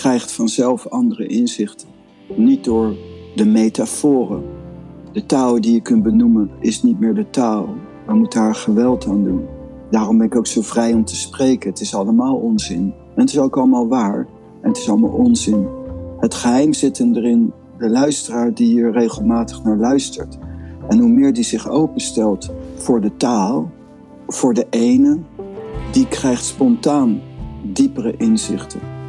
krijgt vanzelf andere inzichten. Niet door de metaforen. De taal die je kunt benoemen is niet meer de taal. We moeten daar geweld aan doen. Daarom ben ik ook zo vrij om te spreken. Het is allemaal onzin. En het is ook allemaal waar. En het is allemaal onzin. Het geheim zit erin, de luisteraar die hier regelmatig naar luistert. En hoe meer die zich openstelt voor de taal, voor de ene, die krijgt spontaan diepere inzichten.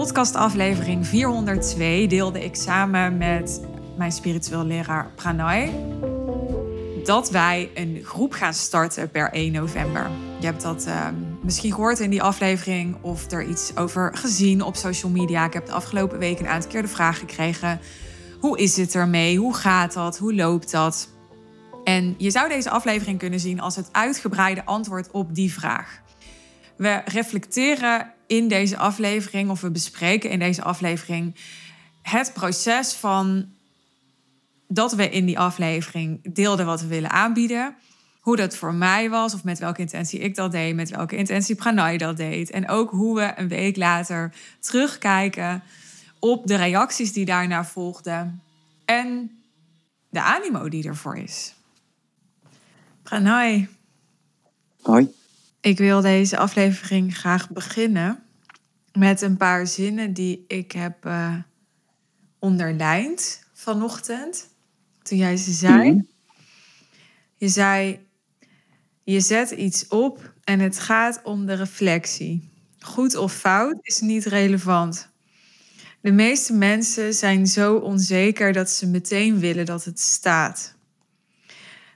Podcastaflevering 402 deelde ik samen met mijn spiritueel leraar Pranay dat wij een groep gaan starten per 1 november. Je hebt dat uh, misschien gehoord in die aflevering of er iets over gezien op social media. Ik heb de afgelopen week een aantal keer de vraag gekregen: hoe is het ermee? Hoe gaat dat? Hoe loopt dat? En je zou deze aflevering kunnen zien als het uitgebreide antwoord op die vraag. We reflecteren in deze aflevering, of we bespreken in deze aflevering, het proces van dat we in die aflevering deelden wat we willen aanbieden. Hoe dat voor mij was, of met welke intentie ik dat deed, met welke intentie Pranay dat deed. En ook hoe we een week later terugkijken op de reacties die daarna volgden. En de animo die ervoor is. Pranay. Hoi. Ik wil deze aflevering graag beginnen met een paar zinnen die ik heb uh, onderlijnd vanochtend. Toen jij ze zei. Mhm. Je zei, je zet iets op en het gaat om de reflectie. Goed of fout is niet relevant. De meeste mensen zijn zo onzeker dat ze meteen willen dat het staat.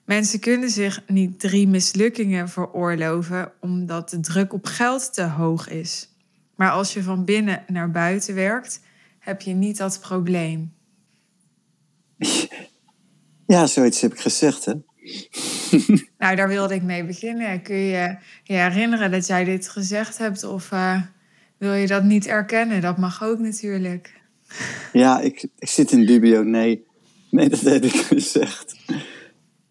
Mensen kunnen zich niet drie mislukkingen veroorloven omdat de druk op geld te hoog is. Maar als je van binnen naar buiten werkt, heb je niet dat probleem. Ja, zoiets heb ik gezegd, hè? nou, daar wilde ik mee beginnen. Kun je je herinneren dat jij dit gezegd hebt? Of uh, wil je dat niet erkennen? Dat mag ook natuurlijk. Ja, ik, ik zit in dubio. Nee, nee dat heb ik gezegd.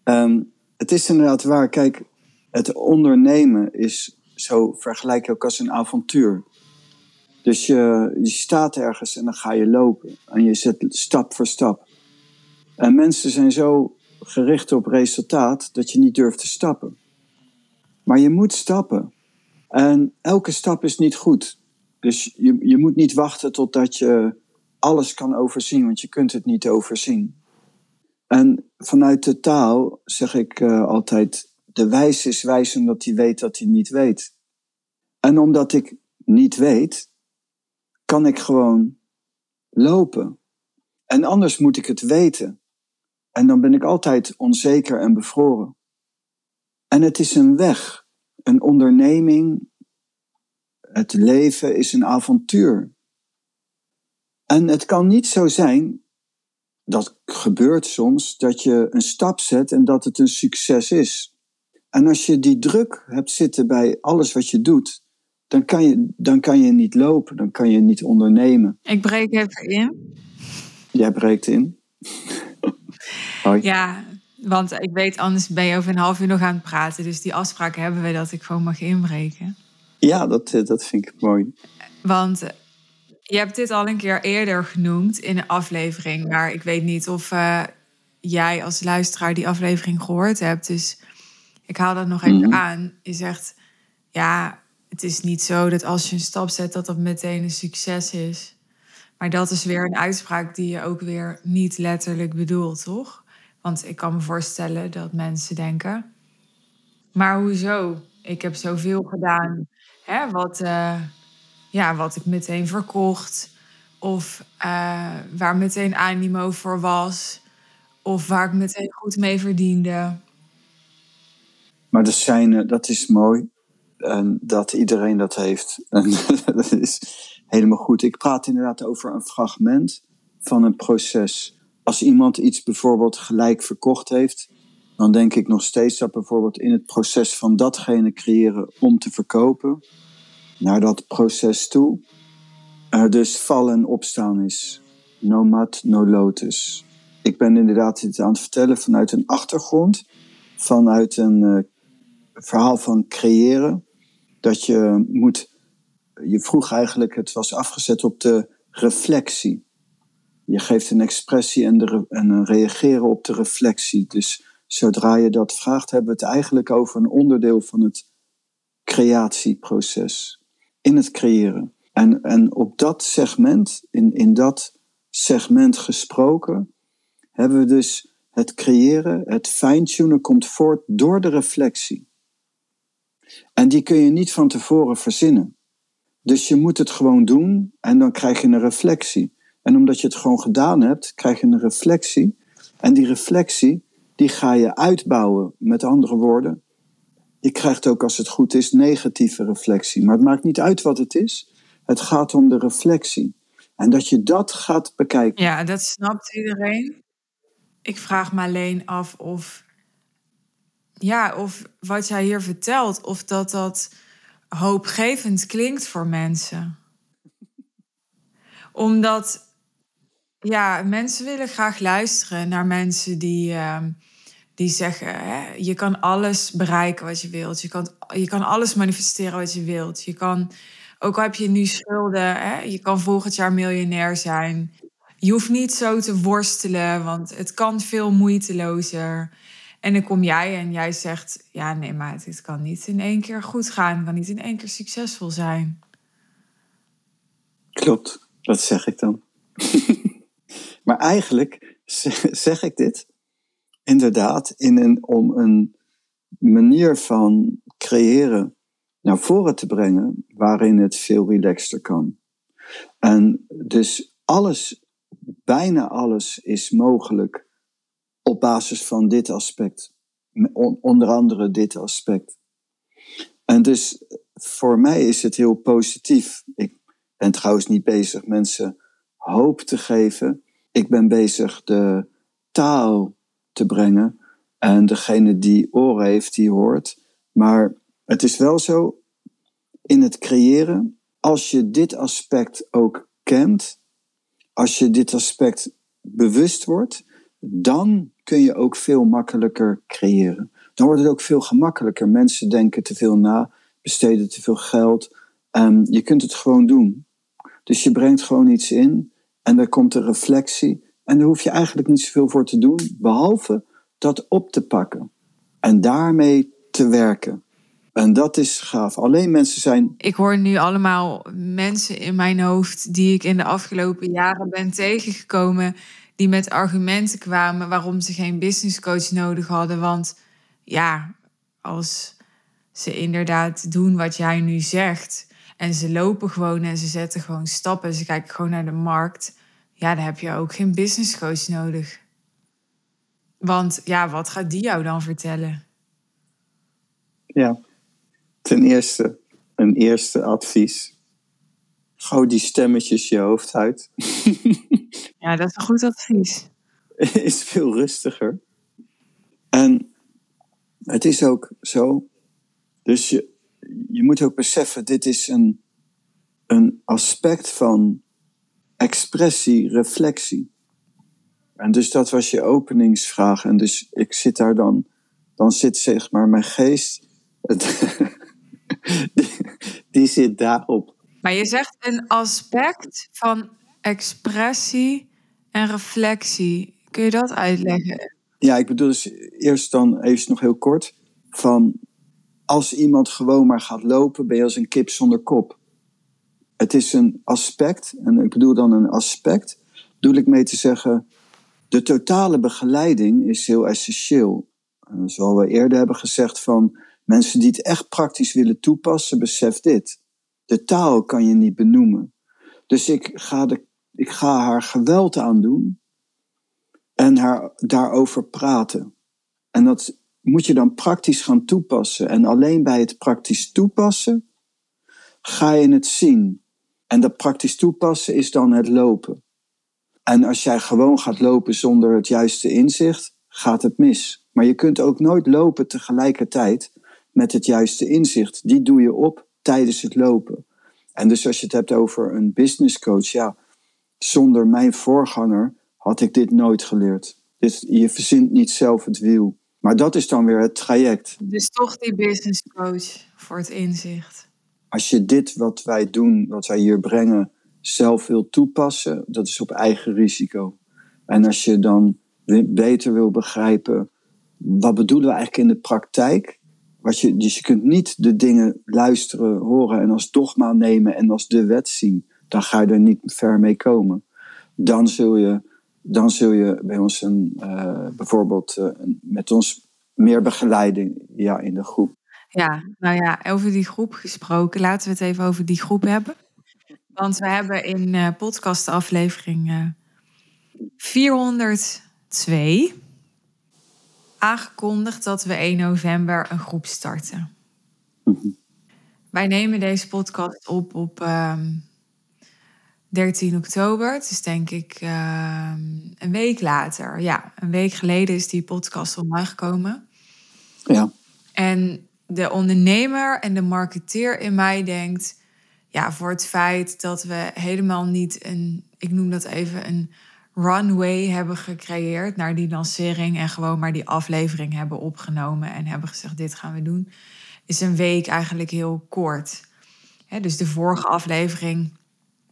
Um, het is inderdaad waar. Kijk, het ondernemen is zo vergelijk je ook als een avontuur. Dus je, je staat ergens en dan ga je lopen. En je zet stap voor stap. En mensen zijn zo gericht op resultaat dat je niet durft te stappen. Maar je moet stappen. En elke stap is niet goed. Dus je, je moet niet wachten totdat je alles kan overzien, want je kunt het niet overzien. En vanuit de taal zeg ik uh, altijd: de wijs is wijs omdat hij weet dat hij niet weet. En omdat ik niet weet, kan ik gewoon lopen. En anders moet ik het weten. En dan ben ik altijd onzeker en bevroren. En het is een weg, een onderneming. Het leven is een avontuur. En het kan niet zo zijn, dat gebeurt soms, dat je een stap zet en dat het een succes is. En als je die druk hebt zitten bij alles wat je doet, dan kan je, dan kan je niet lopen, dan kan je niet ondernemen. Ik breek even in. Jij breekt in. Ja, want ik weet, anders ben je over een half uur nog aan het praten. Dus die afspraak hebben we dat ik gewoon mag inbreken. Ja, dat, eh, dat vind ik mooi. Want je hebt dit al een keer eerder genoemd in een aflevering. Maar ik weet niet of uh, jij als luisteraar die aflevering gehoord hebt. Dus ik haal dat nog even mhm. aan. Je zegt, ja, het is niet zo dat als je een stap zet dat dat meteen een succes is. Maar dat is weer een uitspraak die je ook weer niet letterlijk bedoelt, toch? Want ik kan me voorstellen dat mensen denken: maar hoezo? Ik heb zoveel gedaan, hè, wat, uh, ja, wat ik meteen verkocht, of uh, waar meteen animo voor was, of waar ik meteen goed mee verdiende. Maar dat, zijn, eh, dat is mooi en dat iedereen dat heeft. En dat is helemaal goed. Ik praat inderdaad over een fragment van een proces als iemand iets bijvoorbeeld gelijk verkocht heeft, dan denk ik nog steeds dat bijvoorbeeld in het proces van datgene creëren om te verkopen, naar dat proces toe, er dus vallen en opstaan is. No mat, no lotus. Ik ben inderdaad dit aan het vertellen vanuit een achtergrond, vanuit een uh, verhaal van creëren. Dat je moet, je vroeg eigenlijk, het was afgezet op de reflectie. Je geeft een expressie en, en een reageren op de reflectie. Dus zodra je dat vraagt, hebben we het eigenlijk over een onderdeel van het creatieproces. In het creëren. En, en op dat segment, in, in dat segment gesproken, hebben we dus het creëren, het fine-tunen komt voort door de reflectie. En die kun je niet van tevoren verzinnen. Dus je moet het gewoon doen en dan krijg je een reflectie. En omdat je het gewoon gedaan hebt, krijg je een reflectie. En die reflectie, die ga je uitbouwen. Met andere woorden, je krijgt ook als het goed is negatieve reflectie. Maar het maakt niet uit wat het is. Het gaat om de reflectie. En dat je dat gaat bekijken. Ja, dat snapt iedereen. Ik vraag me alleen af of, ja, of wat jij hier vertelt, of dat dat hoopgevend klinkt voor mensen. Omdat, ja, mensen willen graag luisteren naar mensen die, uh, die zeggen: hè, je kan alles bereiken wat je wilt. Je kan, je kan alles manifesteren wat je wilt. Je kan, ook al heb je nu schulden, hè, je kan volgend jaar miljonair zijn. Je hoeft niet zo te worstelen, want het kan veel moeitelozer. En dan kom jij en jij zegt: Ja, nee, maar het kan niet in één keer goed gaan. Het kan niet in één keer succesvol zijn. Klopt, dat zeg ik dan. maar eigenlijk zeg ik dit inderdaad in een, om een manier van creëren naar voren te brengen waarin het veel relaxter kan. En dus alles, bijna alles is mogelijk op basis van dit aspect. Onder andere dit aspect. En dus voor mij is het heel positief. Ik ben trouwens niet bezig mensen hoop te geven. Ik ben bezig de taal te brengen. En degene die oren heeft, die hoort. Maar het is wel zo, in het creëren, als je dit aspect ook kent, als je dit aspect bewust wordt, dan kun je ook veel makkelijker creëren. Dan wordt het ook veel gemakkelijker. Mensen denken te veel na, besteden te veel geld. Um, je kunt het gewoon doen. Dus je brengt gewoon iets in en dan komt de reflectie. En daar hoef je eigenlijk niet zoveel voor te doen, behalve dat op te pakken en daarmee te werken. En dat is gaaf. Alleen mensen zijn. Ik hoor nu allemaal mensen in mijn hoofd die ik in de afgelopen jaren ben tegengekomen die met argumenten kwamen waarom ze geen business coach nodig hadden. Want ja, als ze inderdaad doen wat jij nu zegt en ze lopen gewoon en ze zetten gewoon stappen, ze kijken gewoon naar de markt, ja, dan heb je ook geen business coach nodig. Want ja, wat gaat die jou dan vertellen? Ja, ten eerste, een eerste advies. Gauw die stemmetjes je hoofd uit. Ja, dat is een goed advies. is veel rustiger. En het is ook zo. Dus je, je moet ook beseffen, dit is een, een aspect van expressie, reflectie. En dus dat was je openingsvraag. En dus ik zit daar dan, dan zit zeg maar mijn geest, die, die zit daarop. Maar je zegt een aspect van expressie en reflectie. Kun je dat uitleggen? Ja, ik bedoel dus eerst dan even nog heel kort. Van als iemand gewoon maar gaat lopen, ben je als een kip zonder kop. Het is een aspect, en ik bedoel dan een aspect, doe ik mee te zeggen, de totale begeleiding is heel essentieel. Zoals we eerder hebben gezegd van mensen die het echt praktisch willen toepassen, besef dit. De taal kan je niet benoemen. Dus ik ga de ik ga haar geweld aandoen en haar daarover praten. En dat moet je dan praktisch gaan toepassen. En alleen bij het praktisch toepassen ga je het zien. En dat praktisch toepassen is dan het lopen. En als jij gewoon gaat lopen zonder het juiste inzicht, gaat het mis. Maar je kunt ook nooit lopen tegelijkertijd met het juiste inzicht. Die doe je op tijdens het lopen. En dus als je het hebt over een business coach, ja, zonder mijn voorganger had ik dit nooit geleerd. Dus je verzint niet zelf het wiel. Maar dat is dan weer het traject. Dus toch die business coach voor het inzicht. Als je dit wat wij doen, wat wij hier brengen, zelf wil toepassen, dat is op eigen risico. En als je dan beter wil begrijpen, wat bedoelen we eigenlijk in de praktijk? Wat je, dus je kunt niet de dingen luisteren, horen en als dogma nemen en als de wet zien. Dan ga je er niet ver mee komen. Dan zul je, dan zul je bij ons een, uh, bijvoorbeeld uh, met ons meer begeleiding ja, in de groep. Ja, nou ja, over die groep gesproken. Laten we het even over die groep hebben. Want we hebben in uh, podcastaflevering 402 aangekondigd dat we 1 november een groep starten. Mhm. Wij nemen deze podcast op op um, ehm, 13 oktober. Het is denk ik um, een week later. Ja, een week geleden is die podcast online gekomen. Ja. En de ondernemer en de marketeer in mij denkt... ja, voor het feit dat we helemaal niet een... ik noem dat even een runway hebben gecreëerd naar die lancering en gewoon maar die aflevering hebben opgenomen en hebben gezegd: dit gaan we doen, is een week eigenlijk heel kort. dus de vorige aflevering,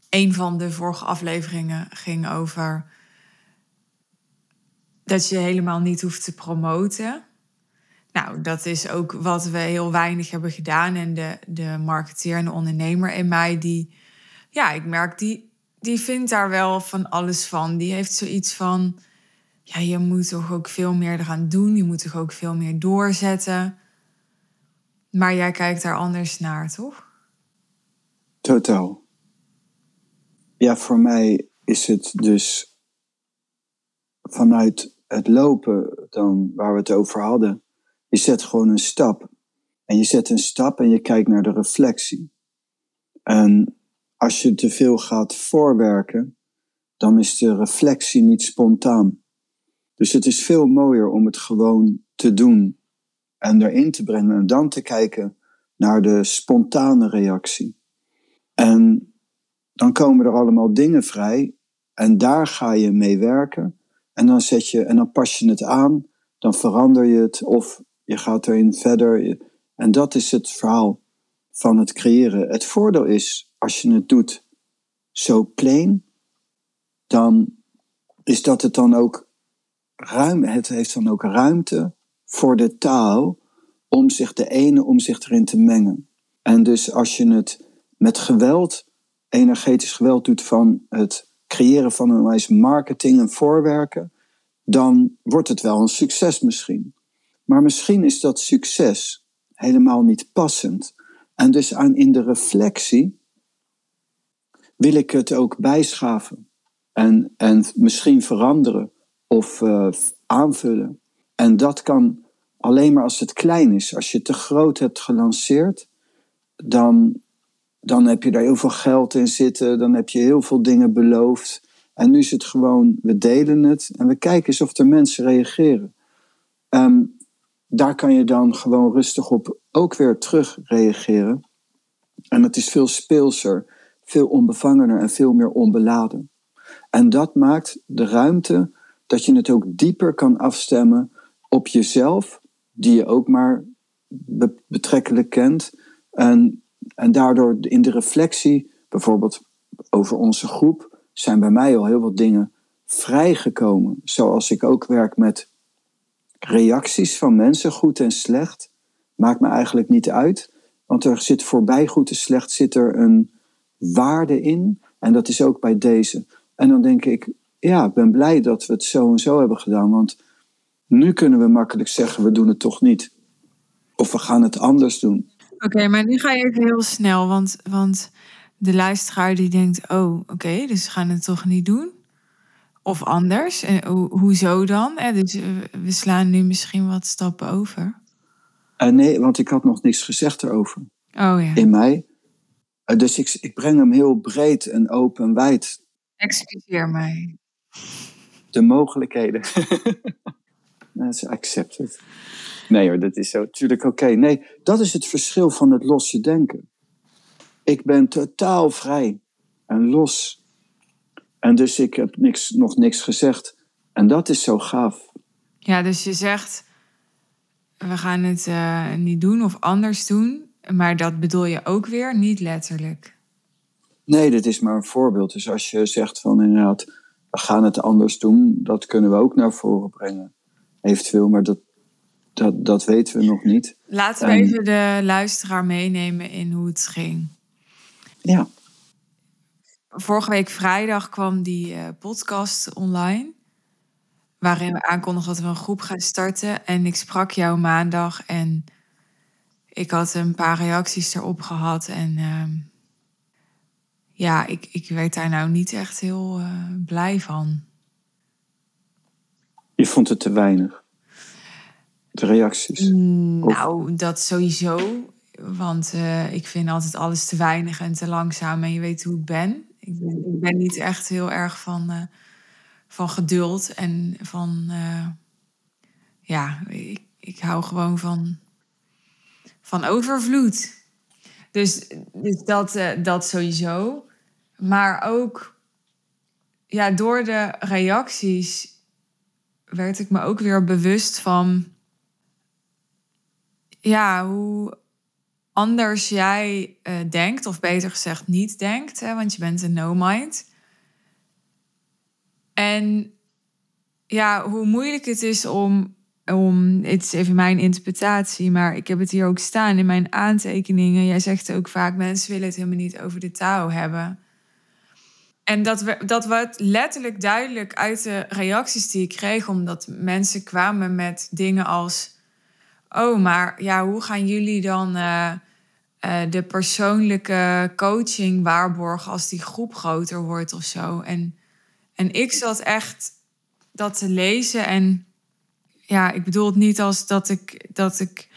een van de vorige afleveringen ging over dat je helemaal niet hoeft te promoten. Nou, dat is ook wat we heel weinig hebben gedaan. En de, de marketeer en de ondernemer in mij, die, ja, ik merk die die vindt daar wel van alles van. Die heeft zoiets van, ja, je moet toch ook veel meer eraan doen. Je moet toch ook veel meer doorzetten. Maar jij kijkt daar anders naar, toch? Totaal. Ja, voor mij is het dus vanuit het lopen dan waar we het over hadden. Je zet gewoon een stap. En je zet een stap en je kijkt naar de reflectie. En als je te veel gaat voorwerken, dan is de reflectie niet spontaan. Dus het is veel mooier om het gewoon te doen en erin te brengen en dan te kijken naar de spontane reactie. En dan komen er allemaal dingen vrij en daar ga je mee werken en dan zet je en dan pas je het aan, dan verander je het of je gaat erin verder. En dat is het verhaal van het creëren. Het voordeel is als je het doet zo plain, dan is dat het dan ook ruim, het heeft dan ook ruimte voor de taal om zich de ene om zich erin te mengen. En dus als je het met geweld, energetisch geweld doet van het creëren van een wijze marketing en voorwerken, dan wordt het wel een succes misschien. Maar misschien is dat succes helemaal niet passend. En dus aan in de reflectie wil ik het ook bijschaven en, en misschien veranderen of uh, aanvullen. En dat kan alleen maar als het klein is. Als je te groot hebt gelanceerd, dan, dan heb je daar heel veel geld in zitten, dan heb je heel veel dingen beloofd. En nu is het gewoon, we delen het en we kijken eens of er mensen reageren. Um, daar kan je dan gewoon rustig op ook weer terug reageren. En het is veel speelser veel onbevangener en veel meer onbeladen. En dat maakt de ruimte dat je het ook dieper kan afstemmen op jezelf, die je ook maar betrekkelijk kent. En, en daardoor in de reflectie, bijvoorbeeld over onze groep, zijn bij mij al heel wat dingen vrijgekomen. Zoals ik ook werk met reacties van mensen, goed en slecht. Maakt me eigenlijk niet uit. Want er zit voorbij goed en slecht zit er een, waarde in. En dat is ook bij deze. En dan denk ik, ja, ik ben blij dat we het zo en zo hebben gedaan. Want nu kunnen we makkelijk zeggen, we doen het toch niet. Of we gaan het anders doen. Oké, maar nu ga je even heel snel. Want, want de luisteraar die denkt, oh, oké, dus we gaan het toch niet doen. Of anders. En ho hoezo dan? dus we slaan nu misschien wat stappen over. Uh, nee, want ik had nog niks gezegd erover. Oh ja. In mij. Eh, dus ik, ik breng hem heel breed en open en wijd. Excuseer mij. De mogelijkheden. That's accepted. Nee hoor, dat is zo natuurlijk oké. Nee, dat is het verschil van het losse denken. Ik ben totaal vrij en los. En dus ik heb niks, nog niks gezegd En dat is zo gaaf. Ja, dus je zegt, we gaan het uh, niet doen of anders doen. Maar dat bedoel je ook weer niet letterlijk. Nee, dit is maar een voorbeeld. Dus als je zegt van inderdaad, we gaan het anders doen, dat kunnen we ook naar voren brengen. Eventueel, maar dat, dat, dat weten we nog niet. Laten we even de luisteraar meenemen in hoe het ging. Ja. Vorige week vrijdag kwam die uh, podcast online. Waarin we aankondigen dat we een groep gaan starten. En ik sprak jou maandag en ik had een paar reacties erop gehad. En uh, ja, ik, ik werd daar nou niet echt heel uh, blij van. Je vond het te weinig? De reacties? Nou, dat sowieso. Want uh, ik vind altijd alles te weinig en te langzaam. En je weet hoe ik ben. Ik ben, ik ben niet echt heel erg van, uh, van geduld en van. Uh, ja, ik, ik hou gewoon van, van overvloed. Dus, dus dat, dat sowieso. Maar ook ja, door de reacties werd ik me ook weer bewust van ja, hoe anders jij uh, denkt, of beter gezegd niet denkt, hè, want je bent een no-mind. En ja, hoe moeilijk het is om, om, het is even mijn interpretatie, maar ik heb het hier ook staan in mijn aantekeningen. Jij zegt ook vaak, mensen willen het helemaal niet over de taal hebben. En dat, we, dat het letterlijk duidelijk uit de reacties die ik kreeg, omdat mensen kwamen met dingen als oh, maar ja, hoe gaan jullie dan uh, uh, de persoonlijke coaching waarborgen als die groep groter wordt of zo? En, en ik zat echt dat te lezen en ja, ik bedoel het niet als dat ik, dat ik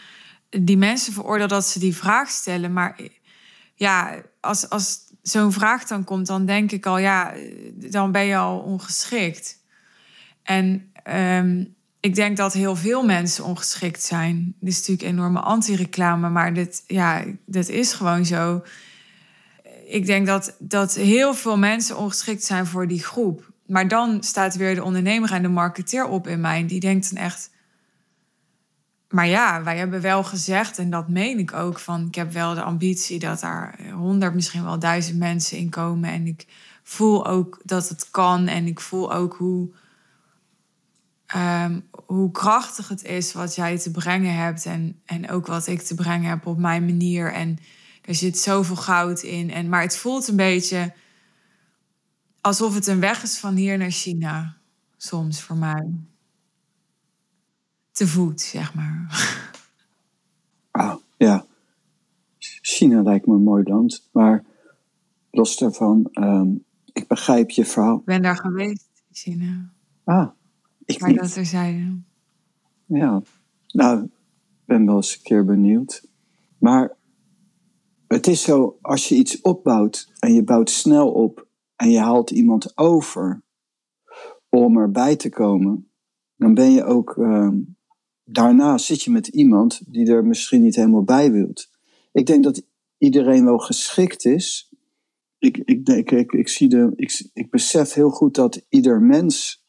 die mensen veroordeel dat ze die vraag stellen, maar ja, als, als zo'n vraag dan komt, dan denk ik al, ja, dan ben je al ongeschikt. En um, ik denk dat heel veel mensen ongeschikt zijn. Dit is natuurlijk enorme anti-reclame, maar dit, ja, dit is gewoon zo. Ik denk dat, dat heel veel mensen ongeschikt zijn voor die groep. Maar dan staat weer de ondernemer en de marketeer op in mij. Die denkt dan echt. Maar ja, wij hebben wel gezegd, en dat meen ik ook, van ik heb wel de ambitie dat daar honderd, misschien wel duizend mensen in komen. En ik voel ook dat het kan. En ik voel ook hoe um, hoe krachtig het is wat jij te brengen hebt. En, en ook wat ik te brengen heb op mijn manier. En er zit zoveel goud in. En, maar het voelt een beetje alsof het een weg is van hier naar China. Soms voor mij. Te voet, zeg maar. Ah, ja. China lijkt me een mooi land. Maar los daarvan, um, ik begrijp je verhaal. Ik ben daar geweest, in China. Ah, ik maar niet. dat er zijn. Ja, nou, ik ben wel eens een keer benieuwd. Maar het is zo, als je iets opbouwt en je bouwt snel op en je haalt iemand over om erbij te komen, dan ben je ook, uh, daarna zit je met iemand die er misschien niet helemaal bij wilt. Ik denk dat iedereen wel geschikt is. Ik, ik, denk, ik, ik, zie de, ik, ik besef heel goed dat ieder mens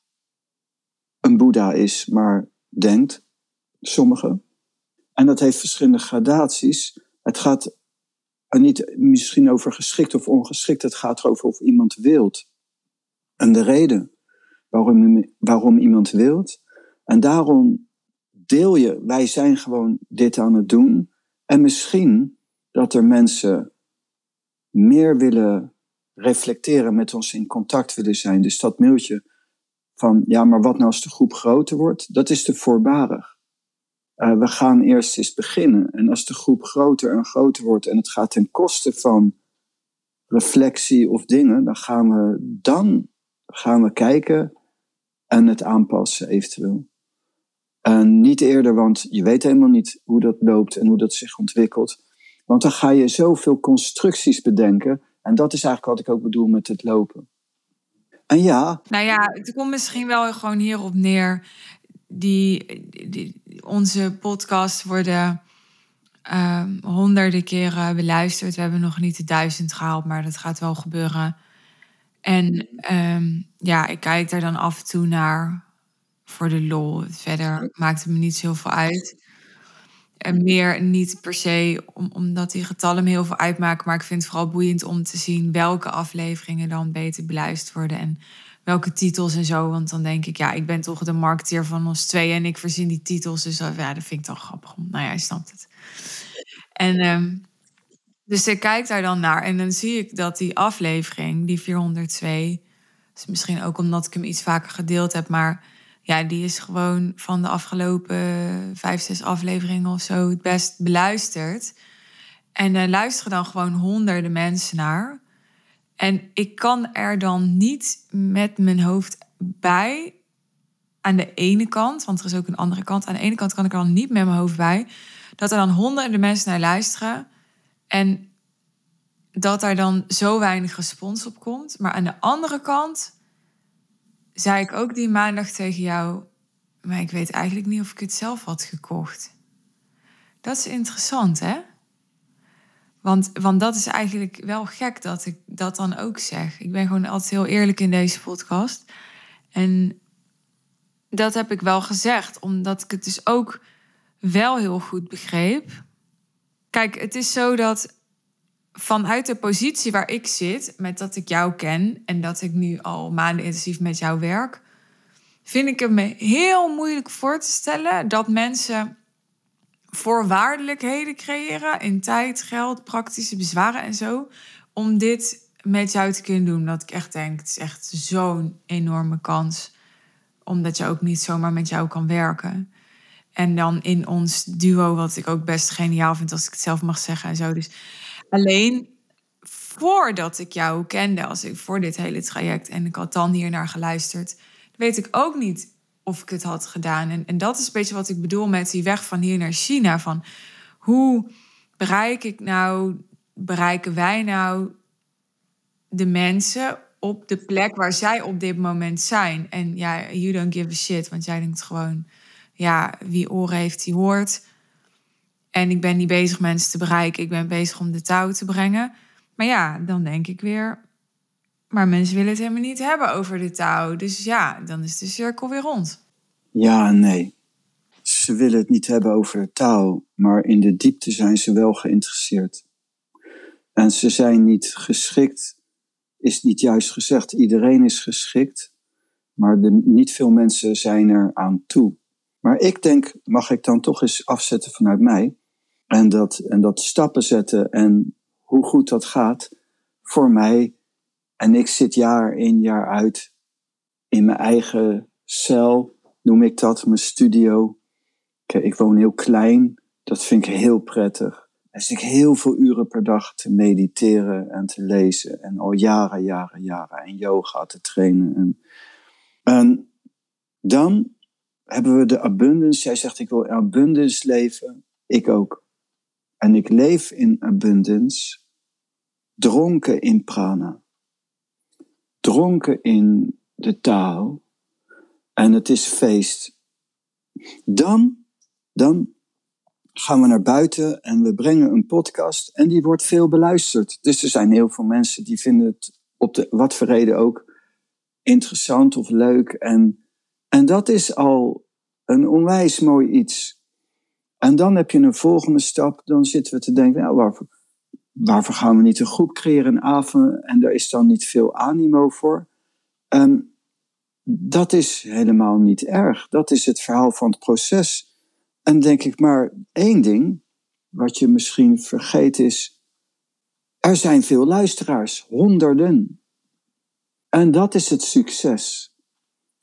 een Boeddha is, maar denkt, sommigen. En dat heeft verschillende gradaties. Het gaat niet misschien over geschikt of ongeschikt, het gaat erover of iemand wilt. En de reden waarom, waarom iemand wilt. En daarom deel je, wij zijn gewoon dit aan het doen. En misschien dat er mensen meer willen reflecteren, met ons in contact willen zijn. Dus dat mailtje van ja, maar wat nou als de groep groter wordt? Dat is te voorbarig. Uh, we gaan eerst eens beginnen. En als de groep groter en groter wordt en het gaat ten koste van reflectie of dingen, dan gaan we, dan gaan we kijken en het aanpassen eventueel. En niet eerder, want je weet helemaal niet hoe dat loopt en hoe dat zich ontwikkelt. Want dan ga je zoveel constructies bedenken. En dat is eigenlijk wat ik ook bedoel met het lopen. En ja. Nou ja, het komt misschien wel gewoon hierop neer. Die, die onze podcasts worden um, honderden keren beluisterd. We hebben nog niet de duizend gehaald, maar dat gaat wel gebeuren. En um, ja, ik kijk daar dan af en toe naar voor de lol. Verder maakt het me niet zo heel veel uit. En meer niet per se om, omdat die getallen me heel veel uitmaken. Maar ik vind het vooral boeiend om te zien welke afleveringen dan beter beluisterd worden. En welke titels en zo. Want dan denk ik, ja, ik ben toch de marketeer van ons twee en ik verzin die titels. Dus ja, dat vind ik toch grappig. Nou ja, je snapt het. En um, dus ik kijk daar dan naar en dan zie ik dat die aflevering, die 402, is misschien ook omdat ik hem iets vaker gedeeld heb, maar ja, die is gewoon van de afgelopen vijf, zes afleveringen of zo het best beluisterd. En er luisteren dan gewoon honderden mensen naar. En ik kan er dan niet met mijn hoofd bij. Aan de ene kant, want er is ook een andere kant. Aan de ene kant kan ik er dan niet met mijn hoofd bij. Dat er dan honderden mensen naar luisteren. En dat daar dan zo weinig respons op komt. Maar aan de andere kant zei ik ook die maandag tegen jou. Maar ik weet eigenlijk niet of ik het zelf had gekocht. Dat is interessant, hè? Want, want dat is eigenlijk wel gek dat ik dat dan ook zeg. Ik ben gewoon altijd heel eerlijk in deze podcast. En dat heb ik wel gezegd, omdat ik het dus ook wel heel goed begreep. Kijk, het is zo dat vanuit de positie waar ik zit, met dat ik jou ken en dat ik nu al maanden intensief met jou werk, vind ik het me heel moeilijk voor te stellen dat mensen voorwaardelijkheden creëren in tijd, geld, praktische bezwaren en zo, om dit met jou te kunnen doen. Dat ik echt denk, het is echt zo'n enorme kans, omdat je ook niet zomaar met jou kan werken. En dan in ons duo, wat ik ook best geniaal vind als ik het zelf mag zeggen en zo. Dus alleen voordat ik jou kende, als ik voor dit hele traject en ik had dan hier naar geluisterd, weet ik ook niet of ik het had gedaan. En, en dat is een beetje wat ik bedoel met die weg van hier naar China. Van hoe bereik ik nou, bereiken wij nou de mensen op de plek waar zij op dit moment zijn? En ja, you don't give a shit, want jij denkt gewoon, ja, wie oren heeft, die hoort. En ik ben niet bezig mensen te bereiken, ik ben bezig om de touw te brengen. Maar ja, dan denk ik weer, maar mensen willen het helemaal niet hebben over de touw. Dus ja, dan is de cirkel weer rond. Ja, nee. Ze willen het niet hebben over de taal, maar in de diepte zijn ze wel geïnteresseerd. En ze zijn niet geschikt, is niet juist gezegd. Iedereen is geschikt, maar de, niet veel mensen zijn er aan toe. Maar ik denk, mag ik dan toch eens afzetten vanuit mij? En dat, en dat stappen zetten en hoe goed dat gaat voor mij. En ik zit jaar in jaar uit in mijn eigen cel, noem ik dat, mijn studio. Ik, ik woon heel klein, dat vind ik heel prettig. En zit ik heel veel uren per dag te mediteren en te lezen. En al jaren, jaren, jaren. En yoga te trainen. En, en dan hebben we de abundance. Jij zegt ik wil in abundance leven. Ik ook. En ik leef in abundance. Dronken in prana. Dronken in de taal. En het is feest. Dan, dan gaan we naar buiten en we brengen een podcast. En die wordt veel beluisterd. Dus er zijn heel veel mensen die vinden het op de, wat voor reden ook interessant of leuk. En en dat is al een onwijs mooi iets. En dan heb je een volgende stap. Dan zitten we te denken, nou, waarvoor, gaan we niet een groep creëren, een avond? En daar is dan niet veel animo voor. Um, dat is helemaal niet erg. Dat is het verhaal van het proces. En denk ik maar één ding, wat je misschien vergeet is, er zijn veel luisteraars, honderden. En dat is het succes.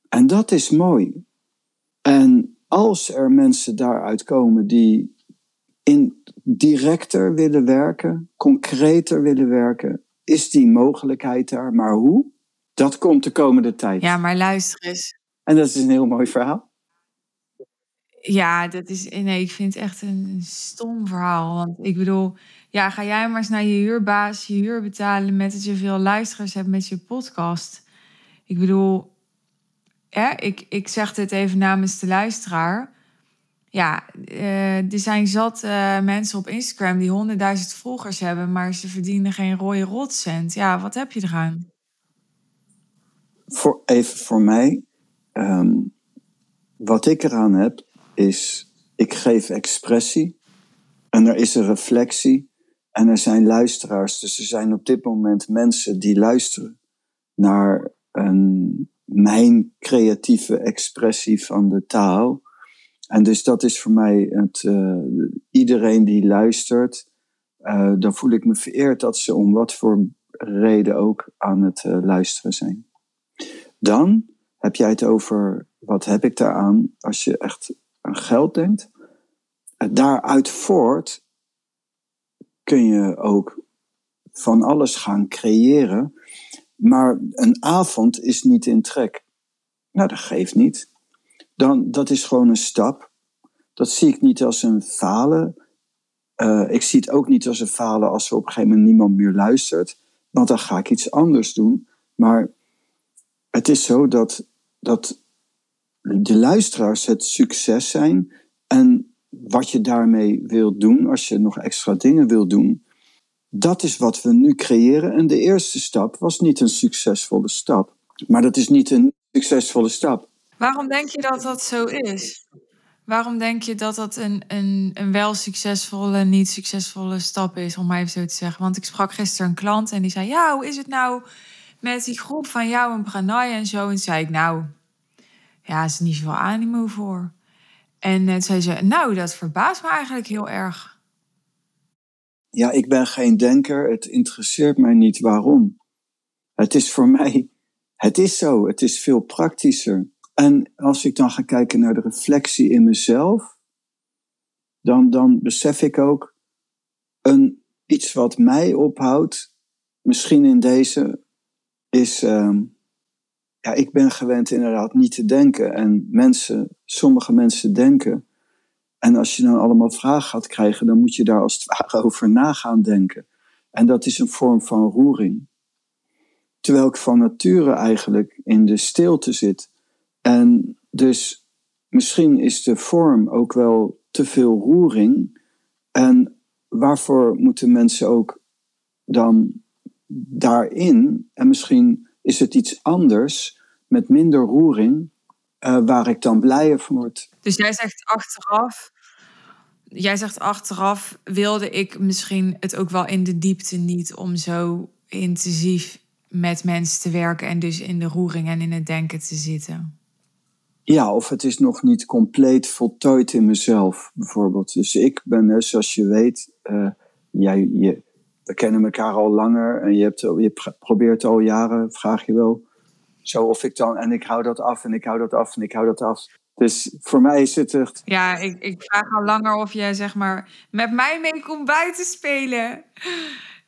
En dat is mooi. En als er mensen daaruit komen die in directer willen werken, concreter willen werken, is die mogelijkheid daar. Maar hoe? Dat komt de komende tijd. Ja, maar luister eens. En dat is een heel mooi verhaal. Ja, dat is. Nee, ik vind het echt een stom verhaal. Want ik bedoel, ja, ga jij maar eens naar je huurbaas je huur betalen met dat je veel luisteraars hebt met je podcast. Ik bedoel, ik, ik zeg dit even namens de luisteraar. Ja, uh, er zijn zat uh, mensen op Instagram die honderdduizend volgers hebben, maar ze verdienen geen rode rotcent. Ja, wat heb je eraan? Voor, even voor mij. Um, wat ik eraan heb, is ik geef expressie en er is een reflectie en er zijn luisteraars. Dus er zijn op dit moment mensen die luisteren naar een, mijn creatieve expressie van de taal. En dus dat is voor mij het, uh, iedereen die luistert, uh, dan voel ik me vereerd dat ze om wat voor reden ook aan het uh, luisteren zijn. Dan heb jij het over wat heb ik daaraan als je echt aan geld denkt. Daaruit voort kun je ook van alles gaan creëren. Maar een avond is niet in trek. Nou, dat geeft niet. Dan, dat is gewoon een stap. Dat zie ik niet als een falen. Uh, ik zie het ook niet als een falen als er op een gegeven moment niemand meer luistert. Want dan ga ik iets anders doen. Maar het is zo dat, dat de luisteraars het succes zijn. En wat je daarmee wilt doen, als je nog extra dingen wilt doen, dat is wat we nu creëren. En de eerste stap was niet een succesvolle stap. Maar dat is niet een succesvolle stap. Waarom denk je dat dat zo is? Waarom denk je dat dat een, een, een wel succesvolle, niet succesvolle stap is, om maar even zo te zeggen? Want ik sprak gisteren een klant en die zei: Ja, hoe is het nou met die groep van jou en Pranay en zo? En zei ik: Nou, ja, er is niet zoveel animo voor. En toen zei ze: Nou, dat verbaast me eigenlijk heel erg. Ja, ik ben geen denker. Het interesseert mij niet waarom. Het is voor mij, het is zo. Het is veel praktischer. En als ik dan ga kijken naar de reflectie in mezelf, dan, dan besef ik ook een, iets wat mij ophoudt, misschien in deze, is, uh, ja, ik ben gewend inderdaad niet te denken. En mensen, sommige mensen denken. En als je dan allemaal vragen gaat krijgen, dan moet je daar als het ware over na gaan denken. En dat is een vorm van roering. Terwijl ik van nature eigenlijk in de stilte zit en dus misschien is de vorm ook wel te veel roering. En waarvoor moeten mensen ook dan daarin, en misschien is het iets anders met minder roering, uh, waar ik dan blijer van word. Dus jij zegt achteraf, jij zegt achteraf wilde ik misschien het ook wel in de diepte niet om zo intensief met mensen te werken en dus in de roering en in het denken te zitten. Ja, of het is nog niet compleet voltooid in mezelf, bijvoorbeeld. Dus ik ben, zoals je weet, uh, jij, je, we kennen elkaar al langer en je, hebt, je probeert al jaren, vraag je wel, zo of ik dan, en ik hou dat af en ik hou dat af en ik hou dat af. Dus voor mij is het echt. Ja, ik, ik vraag al langer of jij zeg maar met mij mee komt buiten spelen.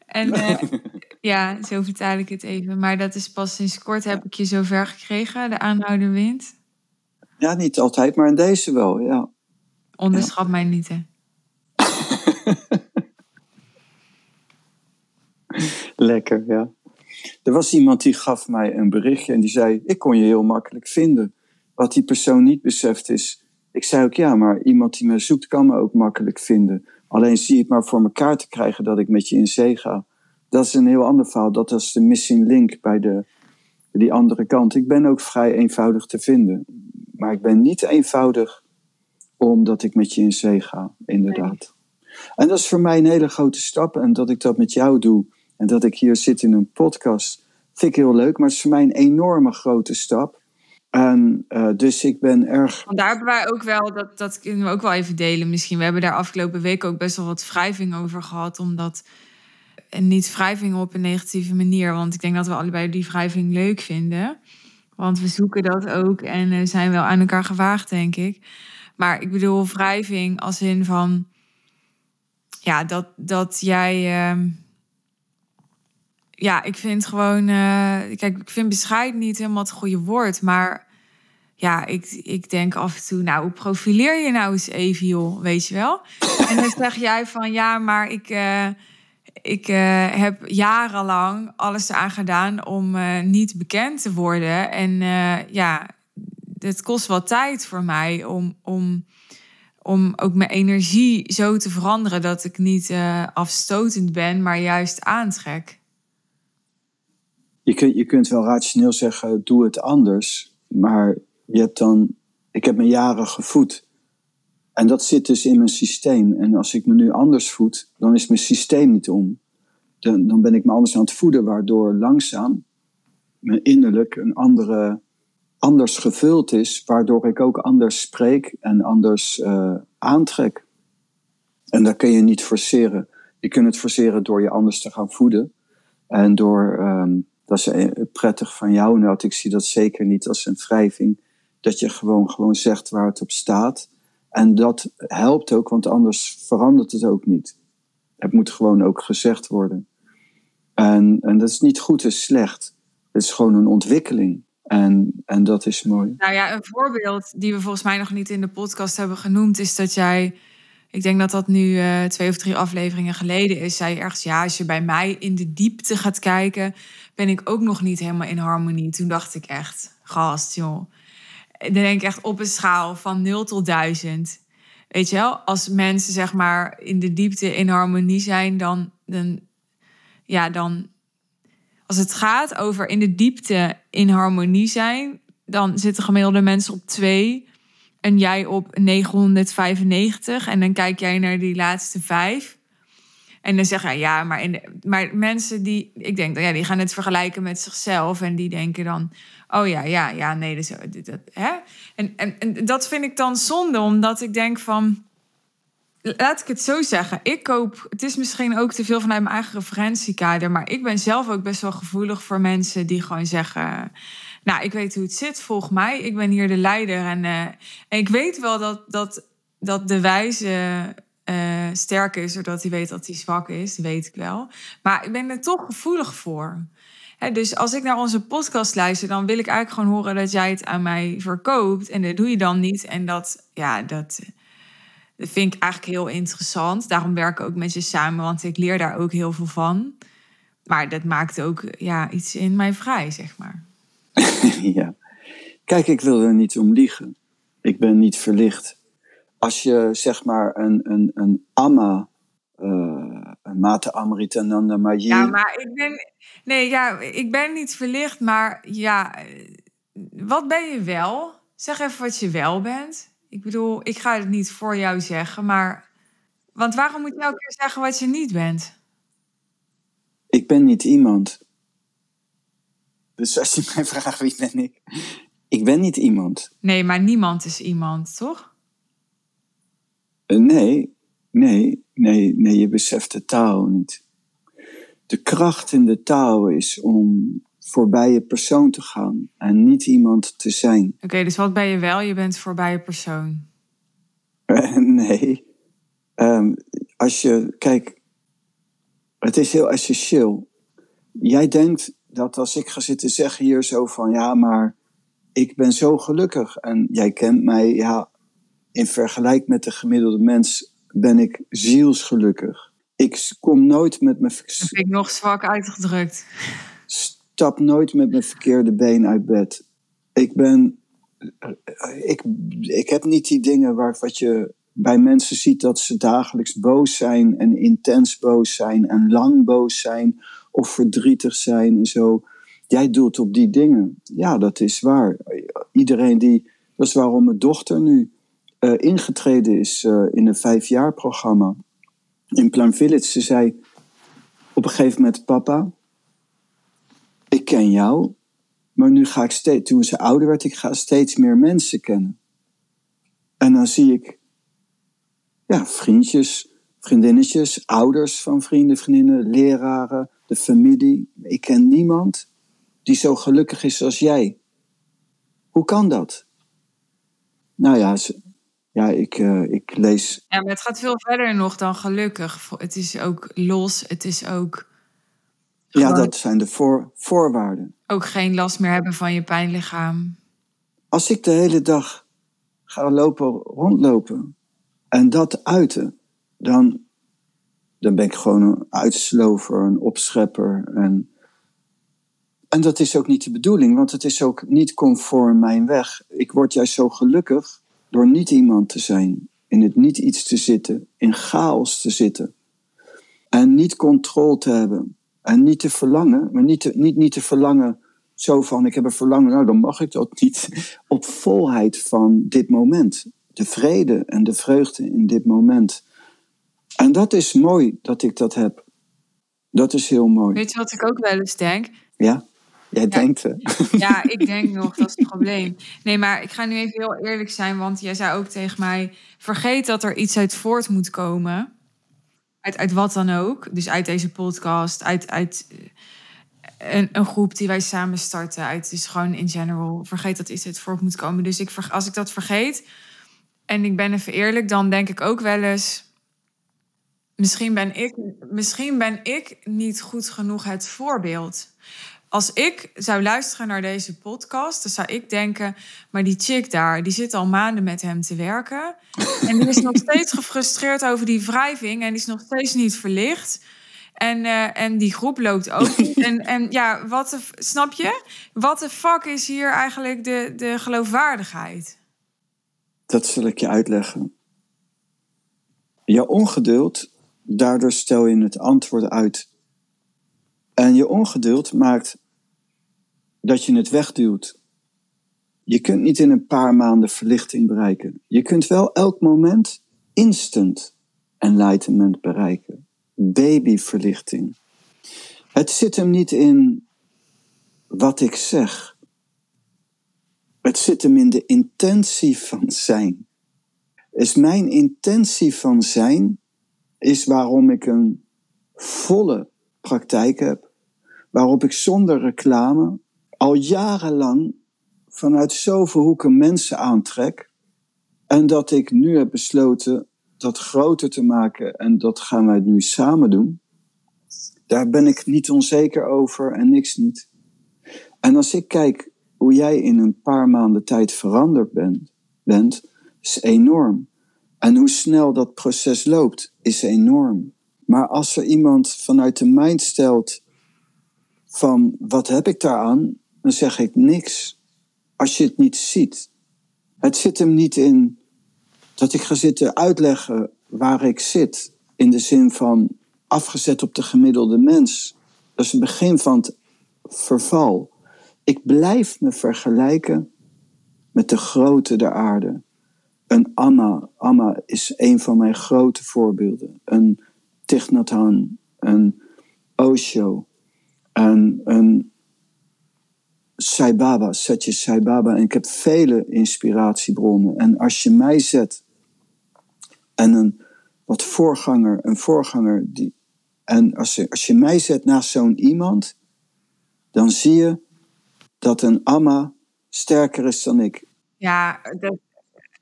En uh, ja, zo vertaal ik het even. Maar dat is pas sinds kort heb ik je zover gekregen, de aanhoudende wind. Ja, niet altijd, maar in deze wel, ja. Onderschat mij niet, hè. Lekker, ja. Er was iemand die gaf mij een berichtje en die zei: Ik kon je heel makkelijk vinden. Wat die persoon niet beseft is. Ik zei ook ja, maar iemand die me zoekt kan me ook makkelijk vinden. Alleen zie het maar voor elkaar te krijgen dat ik met je in zee ga. Dat is een heel ander verhaal. Dat is de missing link bij de, die andere kant. Ik ben ook vrij eenvoudig te vinden. Maar ik ben niet eenvoudig omdat ik met je in zee ga, inderdaad. En dat is voor mij een hele grote stap. En dat ik dat met jou doe en dat ik hier zit in een podcast, vind ik heel leuk. Maar het is voor mij een enorme grote stap. En uh, dus ik ben erg. Daar hebben wij ook wel, dat, dat kunnen we ook wel even delen misschien. We hebben daar afgelopen week ook best wel wat wrijving over gehad. Omdat. En niet wrijving op een negatieve manier. Want ik denk dat we allebei die wrijving leuk vinden. Want we zoeken dat ook en uh, zijn wel aan elkaar gewaagd, denk ik. Maar ik bedoel, wrijving als in van. Ja, dat, dat jij. Uh, ja, ik vind gewoon. Uh, kijk, ik vind bescheiden niet helemaal het goede woord. Maar ja, ik, ik denk af en toe. Nou, hoe profileer je nou eens even, joh? Weet je wel? En dan zeg jij van ja, maar ik. Uh, ik uh, heb jarenlang alles eraan gedaan om uh, niet bekend te worden. En ja, het kost wel tijd voor mij om, om, om ook mijn energie zo te veranderen dat ik niet afstotend ben, maar juist aantrek. Je kunt, je kunt wel rationeel zeggen, doe het anders. Maar je hebt dan Ik heb me jaren gevoed. En dat zit dus in mijn systeem. En als ik me nu anders voed, dan is mijn systeem niet om. Dan, dan ben ik me anders aan het voeden, waardoor langzaam mijn innerlijk een andere, anders gevuld is, waardoor ik ook anders spreek en anders uh, aantrek. En dat kun je niet forceren. Je kunt het forceren door je anders te gaan voeden. En door, um, dat is eh, prettig van jou, nou, ik zie dat zeker niet als een wrijving, dat je gewoon, gewoon zegt waar het op staat. En dat helpt ook, want anders verandert het ook niet. Het moet gewoon ook gezegd worden. En, en dat is niet goed en slecht. Het is gewoon een ontwikkeling. En, en dat is mooi. Nou ja, een voorbeeld die we volgens mij nog niet in de podcast hebben genoemd, is dat jij, ik denk dat dat nu uh, twee of drie afleveringen geleden is, zei je ergens, ja, als je bij mij in de diepte gaat kijken, ben ik ook nog niet helemaal in harmonie. Toen dacht ik echt, gast, joh. Dan denk ik echt op een schaal van 0 tot 1000. Weet je wel, als mensen zeg maar in de diepte in harmonie zijn, dan, dan, ja, dan als het gaat over in de diepte in harmonie zijn, dan zitten gemiddelde mensen op 2 en jij op 995. En dan kijk jij naar die laatste vijf. En dan zeg je ja, maar, in maar mensen die, ik denk, ja, die gaan het vergelijken met zichzelf. En die denken dan, oh ja, ja, ja, nee, dus, dat, hè? En, en, en dat vind ik dan zonde, omdat ik denk van, laat ik het zo zeggen. Ik koop, het is misschien ook te veel vanuit mijn eigen referentiekader, maar ik ben zelf ook best wel gevoelig voor mensen die gewoon zeggen. Nou, ik weet hoe het zit, volg mij. Ik ben hier de leider. En, uh, en ik weet wel dat, dat, dat de wijze uh, sterk is, zodat hij weet dat hij zwak is. weet ik wel. Maar ik ben er toch gevoelig voor. dus als ik naar onze podcast luister, dan wil ik eigenlijk gewoon horen dat jij het aan mij verkoopt. En dat doe je dan niet. En dat, ja, dat, dat vind ik eigenlijk heel interessant. Daarom werk ik ook met je samen, want ik leer daar ook heel veel van. Maar dat maakt ook ja, iets in mij vrij, zeg maar. ja. Kijk, ik wil er niet om liegen. Ik ben niet verlicht. Als je zeg maar een, een, een amma, uh, een mate Amritananda Maji... Ja, maar ik ben... Nee, ja, ik ben niet verlicht, maar ja... Wat ben je wel? Zeg even wat je wel bent. Ik bedoel, ik ga het niet voor jou zeggen, maar. Want waarom moet je elke keer zeggen wat je niet bent? Ik ben niet iemand. Dus als je mij vraagt wie ben ik. Ik ben niet iemand. Nee, maar niemand is iemand, toch? Uh, nee, nee, nee, nee, je beseft de taal niet. De kracht in de taal is om voorbij je persoon te gaan en niet iemand te zijn. Oké, dus wat ben je wel? Je bent voorbij je persoon. Uh, nee. Um, als je, kijk, het is heel essentieel. Jij denkt dat als ik ga zitten zeggen hier zo van, ja, maar ik ben zo gelukkig. En jij kent mij, ja, in vergelijking met de gemiddelde mens ben ik zielsgelukkig. Ik kom nooit met mijn... Dat vind ik nog zwak uitgedrukt stap nooit met mijn verkeerde been uit bed. Ik ben. Ik, ik heb niet die dingen waar wat je bij mensen ziet dat ze dagelijks boos zijn en intens boos zijn en lang boos zijn of verdrietig zijn en zo. Jij doelt op die dingen. Ja, dat is waar. Iedereen die. Dat is waarom mijn dochter nu uh, ingetreden is uh, in een vijfjaarprogramma in Plan Village. Ze zei op een gegeven moment: Papa, ik ken jou, maar nu ga ik steeds, toen ze ouder werd, ik ga steeds meer mensen kennen. En dan zie ik, ja, vriendjes, vriendinnetjes, ouders van vrienden, vriendinnen, leraren, de familie. Ik ken niemand die zo gelukkig is als jij. Hoe kan dat? Nou ja, ja ik, uh, ik lees. Ja, maar het gaat veel verder nog dan gelukkig. Het is ook los, het is ook ja, dat zijn de voor, voorwaarden. Ook geen last meer hebben van je pijnlichaam. Als ik de hele dag ga lopen, rondlopen en dat uiten, dan, dan ben ik gewoon een uitslover, een opschepper. En, en dat is ook niet de bedoeling, want het is ook niet conform mijn weg. Ik word juist zo gelukkig door niet iemand te zijn, in het niet iets te zitten, in chaos te zitten en niet controle te hebben. En niet te verlangen, maar niet te, niet, niet te verlangen zo van, ik heb een verlangen, nou dan mag ik dat niet. Op volheid van dit moment. De vrede en de vreugde in dit moment. En dat is mooi dat ik dat heb. Dat is heel mooi. Weet je wat ik ook wel eens denk? Ja, jij denkt hè? Ja, ik denk nog, dat is het probleem. Nee, maar ik ga nu even heel eerlijk zijn, want jij zei ook tegen mij: vergeet dat er iets uit voort moet komen. Uit, uit wat dan ook. Dus uit deze podcast, uit, uit eh, een, een groep die wij samen starten. Uit, dus gewoon in general. Vergeet dat iets uit voort moet komen. Dus ik, als ik dat vergeet en ik ben even eerlijk, dan denk ik ook wel eens. Misschien ben ik, misschien ben ik niet goed genoeg het voorbeeld. Als ik zou luisteren naar deze podcast, dan zou ik denken: maar die chick daar, die zit al maanden met hem te werken. En die is nog steeds gefrustreerd over die wrijving en die is nog steeds niet verlicht. En, uh, en die groep loopt ook niet. En, en ja, wat de, snap je? Wat de fuck is hier eigenlijk de, de geloofwaardigheid? Dat zal ik je uitleggen. Je ongeduld, daardoor stel je het antwoord uit. En je ongeduld maakt dat je het wegduwt. Je kunt niet in een paar maanden verlichting bereiken. Je kunt wel elk moment instant enlightenment bereiken. Babyverlichting. Het zit hem niet in wat ik zeg. Het zit hem in de intentie van zijn. Is mijn intentie van zijn, is waarom ik een volle praktijk heb, waarop ik zonder reclame al jarenlang vanuit zoveel hoeken mensen aantrek. En dat ik nu heb besloten dat groter te maken en dat gaan wij nu samen doen. Daar ben ik niet onzeker over en niks niet. En als ik kijk hoe jij in een paar maanden tijd veranderd bent, bent is enorm. En hoe snel dat proces loopt, is enorm. Maar als er iemand vanuit de mind stelt van wat heb ik daaraan, dan zeg ik niks. Als je het niet ziet. Het zit hem niet in dat ik ga zitten uitleggen waar ik zit. In de zin van afgezet op de gemiddelde mens. Dat is het begin van het verval. Ik blijf me vergelijken met de grote der aarde. Een Anna. Anna is een van mijn grote voorbeelden. Een Thich een Osho, en een Sai Baba, Satya Sai Baba. En ik heb vele inspiratiebronnen. En als je mij zet en een wat voorganger, een voorganger die. En als je, als je mij zet naast zo'n iemand, dan zie je dat een Amma sterker is dan ik. Ja, dat,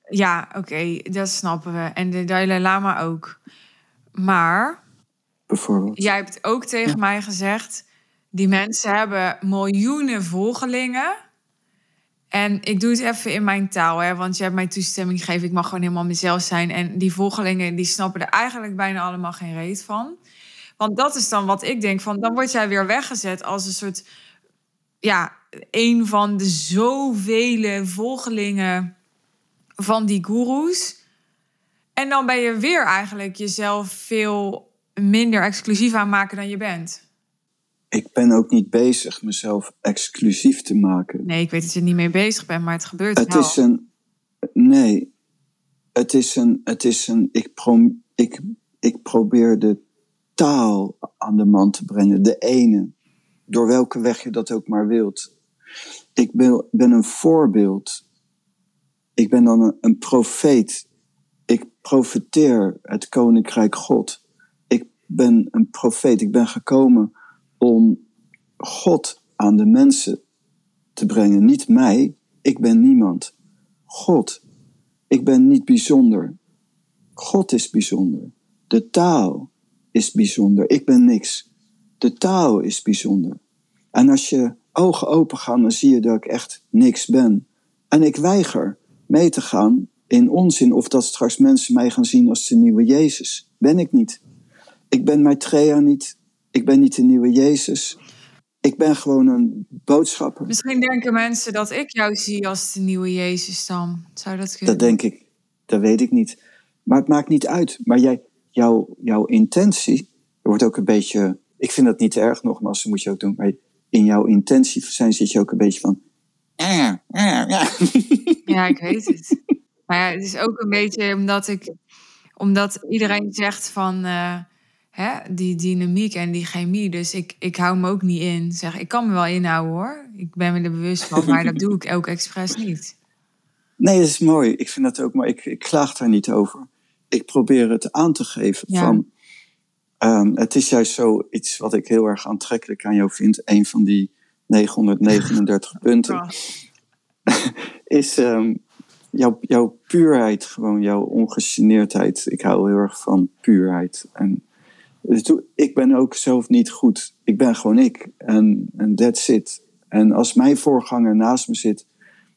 ja oké, dat snappen we. En de Dalai Lama ook. Maar. Bijvoorbeeld. Jij hebt ook tegen mij gezegd die mensen hebben miljoenen volgelingen. En ik doe het even in mijn taal, hè, want je hebt mij toestemming gegeven. Ik mag gewoon helemaal mezelf zijn. En die volgelingen die snappen er eigenlijk bijna allemaal geen reet van. Want dat is dan wat ik denk van, dan word jij weer weggezet als een soort, ja, een van de zoveel volgelingen van die goeroes. En dan ben je weer eigenlijk jezelf veel minder exclusief aan maken dan je bent ik ben ook niet bezig mezelf exclusief te maken. Nee, ik weet dat je er niet mee bezig bent, maar het gebeurt het wel. Is een, nee, het is een, het is een ik, pro, ik, ik probeer de taal aan de man te brengen, de ene, door welke weg je dat ook maar wilt. Ik ben, ben een voorbeeld. Ik ben dan een, een profeet. Ik profeteer het koninkrijk God. Ik ben een profeet. Ik ben gekomen om God aan de mensen te brengen. Niet mij, ik ben niemand. God, ik ben niet bijzonder. God is bijzonder. De taal is bijzonder. Ik ben niks. De taal is bijzonder. En als je ogen open gaan, dan zie je dat ik echt niks ben. En ik weiger mee te gaan in onzin of dat straks mensen mij gaan zien als de nieuwe Jezus. Ben ik niet. Ik ben Maitreya niet. Ik ben niet de nieuwe Jezus. Ik ben gewoon een boodschapper. Misschien denken mensen dat ik jou zie als de nieuwe Jezus dan. Zou dat kunnen? Dat denk ik. Dat weet ik niet. Maar het maakt niet uit. Maar jij, jouw, jouw intentie wordt ook een beetje... Ik vind dat niet erg, nogmaals, dat moet je ook doen. Maar in jouw intentie zijn, zit je ook een beetje van. Ja, ja, ja. Ja, ik weet het. Maar ja, het is ook een beetje omdat ik, omdat iedereen zegt van uh, hè, die dynamiek en die chemie. Dus ik, ik hou me ook niet in. Zeg, ik kan me wel inhouden hoor. Ik ben me er bewust van, maar dat doe ik ook expres niet. Nee, dat is mooi. Ik vind dat ook mooi. Ik, ik klaag daar niet over. Ik probeer het aan te geven van Ehm, het is juist zoiets wat ik heel erg aantrekkelijk aan jou vind. Een van die 939 punten. is um, jouw, jouw puurheid, gewoon jouw ongegeneerdheid. Ik hou heel erg van puurheid. En dus ik ben ook zelf niet goed. Ik ben gewoon ik. En that's it. En als mijn voorganger naast me zit,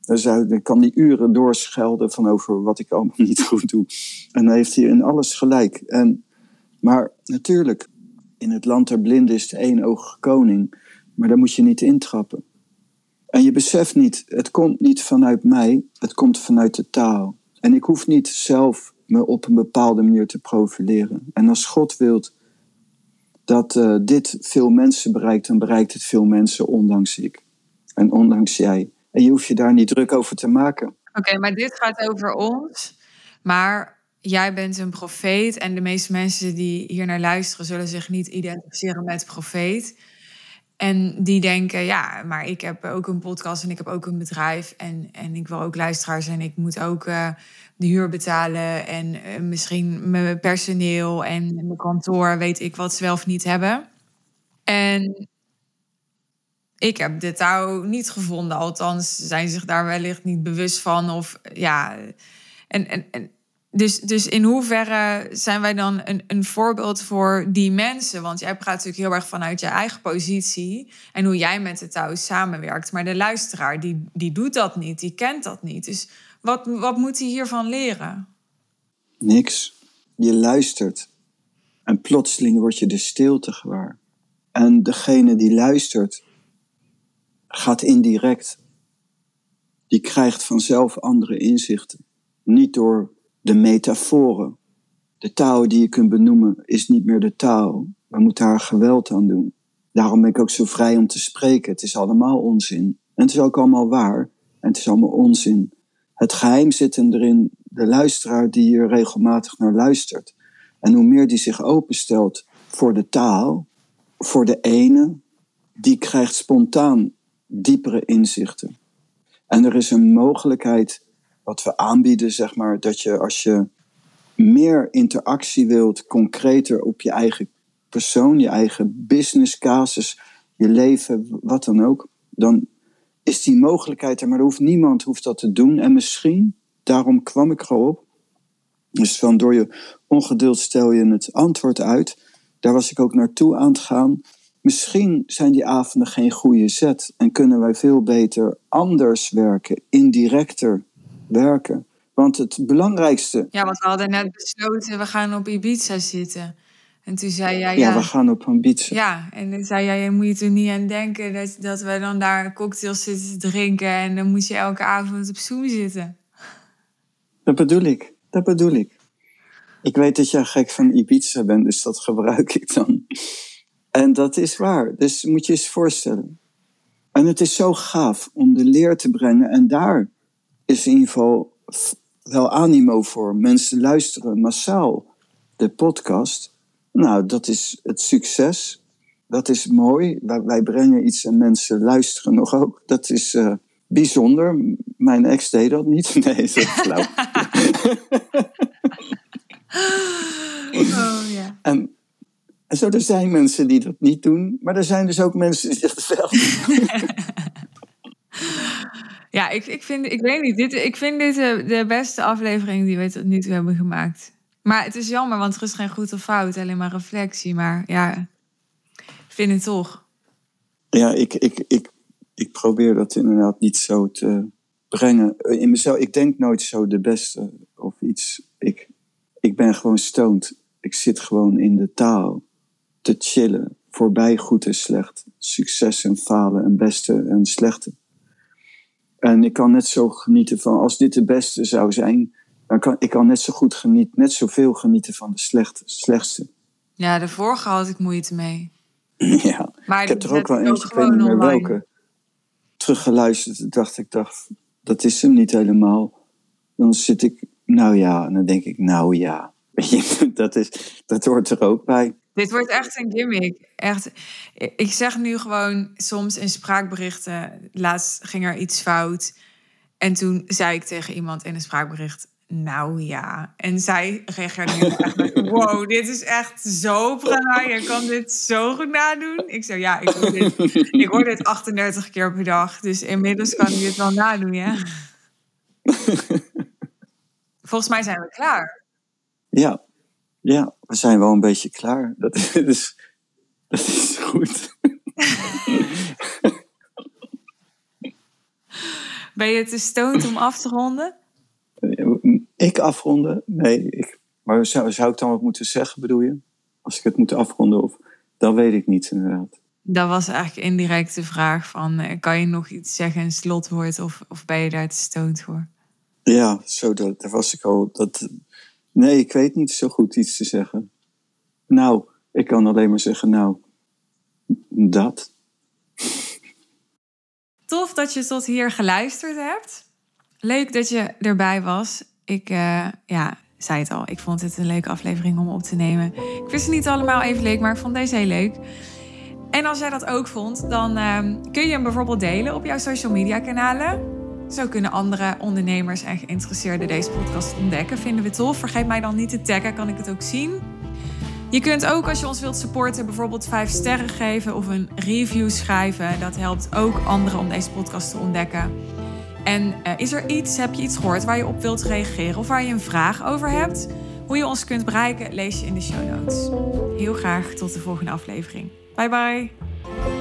dan, zou, kan die uren doorschelden van over wat ik allemaal niet goed doe. En dan heeft hij in alles gelijk. En maar natuurlijk, in het land der blinden is de eenoogige koning. Maar daar moet je niet intrappen. En je beseft niet, het komt niet vanuit mij, het komt vanuit de taal. En ik hoef niet zelf me op een bepaalde manier te profileren. En als God wilt dat uh, dit veel mensen bereikt, dan bereikt het veel mensen, ondanks ik. En ondanks jij. En je hoeft je daar niet druk over te maken. Oké, maar dit gaat over ons. Maar jij bent een profeet en de meeste mensen die hier naar luisteren zullen zich niet identificeren met profeet. En die denken, ja, maar ik heb ook een podcast en ik heb ook een bedrijf en, en ik wil ook luisteraars en ik moet ook uh, de huur betalen en uh, misschien mijn personeel en mijn kantoor, weet ik wat, zelf niet hebben. En ik heb de touw niet gevonden, althans zijn zich daar wellicht niet bewust van of ja. En, en, en dus, dus in hoeverre zijn wij dan een, een voorbeeld voor die mensen? Want jij praat natuurlijk heel erg vanuit je eigen positie en hoe jij met de touw samenwerkt. Maar de luisteraar, die, die doet dat niet, die kent dat niet. Dus wat, wat moet hij hiervan leren? Niks. Je luistert en plotseling word je de stilte gewaar. En degene die luistert, gaat indirect. Die krijgt vanzelf andere inzichten. Niet door de metaforen. De taal die je kunt benoemen is niet meer de taal. We moeten daar geweld aan doen. Daarom ben ik ook zo vrij om te spreken. Het is allemaal onzin. En het is ook allemaal waar. En het is allemaal onzin. Het geheim zit erin de luisteraar die hier regelmatig naar luistert. En hoe meer die zich openstelt voor de taal, voor de ene, die krijgt spontaan diepere inzichten. En er is een mogelijkheid wat we aanbieden, zeg maar, dat je als je meer interactie wilt, concreter op je eigen persoon, je eigen business casus, je leven, wat dan ook, dan is die mogelijkheid er, maar er hoeft, niemand hoeft dat te doen. En misschien, daarom kwam ik erop, dus van door je ongeduld stel je het antwoord uit. Daar was ik ook naartoe aan het gaan. Misschien zijn die avonden geen goede zet en kunnen wij veel beter anders werken, indirecter werken. Want het belangrijkste. Ja, want we hadden net besloten, we gaan op Ibiza zitten. En toen zei jij. Ja, ja we gaan op Ibiza. Ja, en toen zei jij, je moet je er niet aan denken dat, dat we dan daar cocktails zitten te drinken. En dan moet je elke avond op Zoom zitten. Dat bedoel ik, dat bedoel ik. Ik weet dat jij gek van Ibiza bent, dus dat gebruik ik dan. En dat is waar. Dus moet je eens voorstellen. En het is zo gaaf om de leer te brengen en daar is in ieder geval wel animo voor. Mensen luisteren massaal de podcast. Nou, dat is het succes. Dat is mooi. Wij, wij brengen iets en mensen luisteren nog ook. Dat is uh, bijzonder. Mijn ex deed dat niet. Nee, dat is flauw. oh, ja. en, en zo, er zijn mensen die dat niet doen. Maar er zijn dus ook mensen die dat wel doen. Ja, ik, ik, vind, ik weet niet. Dit, ik vind dit de, beste aflevering die we tot nu toe hebben gemaakt. Maar het is jammer, want er is geen goed of fout, alleen maar reflectie. Maar ja, vind het toch. Ja, ik, ik, ik, ik probeer dat inderdaad niet zo te brengen. In mezelf, ik denk nooit zo de beste of iets. Ik, ik ben gewoon stoned. Ik zit gewoon in de taal te chillen. Voorbij goed en slecht. Succes en falen en beste en slechte. En ik kan net zo genieten van, als dit de beste zou zijn, dan kan ik kan net zo goed genieten, net zoveel genieten van de slechte, slechtste. Ja, de vorige had ik moeite mee. ja, Maar ik heb er ook wel ik eentje, ik weet niet meer online. welke, teruggeluisterd. dacht ik, dacht, dat is hem niet helemaal. Dan zit ik, nou ja, en dan denk ik, nou ja. Weet je, dat, is, dat hoort er ook bij. Dit wordt echt een gimmick. Echt. Ik zeg nu gewoon soms in spraakberichten. Laatst ging er iets fout. En toen zei ik tegen iemand in een spraakbericht. Nou ja. En zij reageerde nu echt met, Wow, dit is echt zo prima. Je kan dit zo goed nadoen. Ik zei ja, ik hoor dit, ik hoor dit 38 keer per dag. Dus inmiddels kan ik dit wel nadoen, ja. Volgens mij zijn we klaar. Ja, ja, we zijn wel een beetje klaar. Dat is, dat is, dat is goed. Ben je te stoned om af te ronden? Ik afronden? Nee, ik, maar zou, zou ik dan wat moeten zeggen, bedoel je? Als ik het moet afronden, of, dat weet ik niet inderdaad. Dat was eigenlijk indirect de vraag van... eh, kan je nog iets zeggen, een slotwoord... of, of ben je daar te stoned voor? Ja, zo, dat, was ik al. Dat, nee, ik weet niet zo goed iets te zeggen. Nou, ik kan alleen maar zeggen, nou, dat. Tof dat je tot hier geluisterd hebt. Leuk dat je erbij was. Ik eh, ja, zei het al, ik vond het een leuke aflevering om op te nemen. Ik wist het niet allemaal even leuk, maar ik vond deze heel leuk. En als jij dat ook vond, dan ehm, kun je hem bijvoorbeeld delen op jouw social media kanalen. Zo kunnen andere ondernemers en geïnteresseerden deze podcast ontdekken. Vinden we tof. Vergeet mij dan niet te taggen, kan ik het ook zien. Je kunt ook als je ons wilt supporten bijvoorbeeld 5 sterren geven of een review schrijven. Dat helpt ook anderen om deze podcast te ontdekken. En eh, is er iets, heb je iets gehoord waar je op wilt reageren of waar je een vraag over hebt? Hoe je ons kunt bereiken, lees je in de show notes. Heel graag tot de volgende aflevering. Bye bye.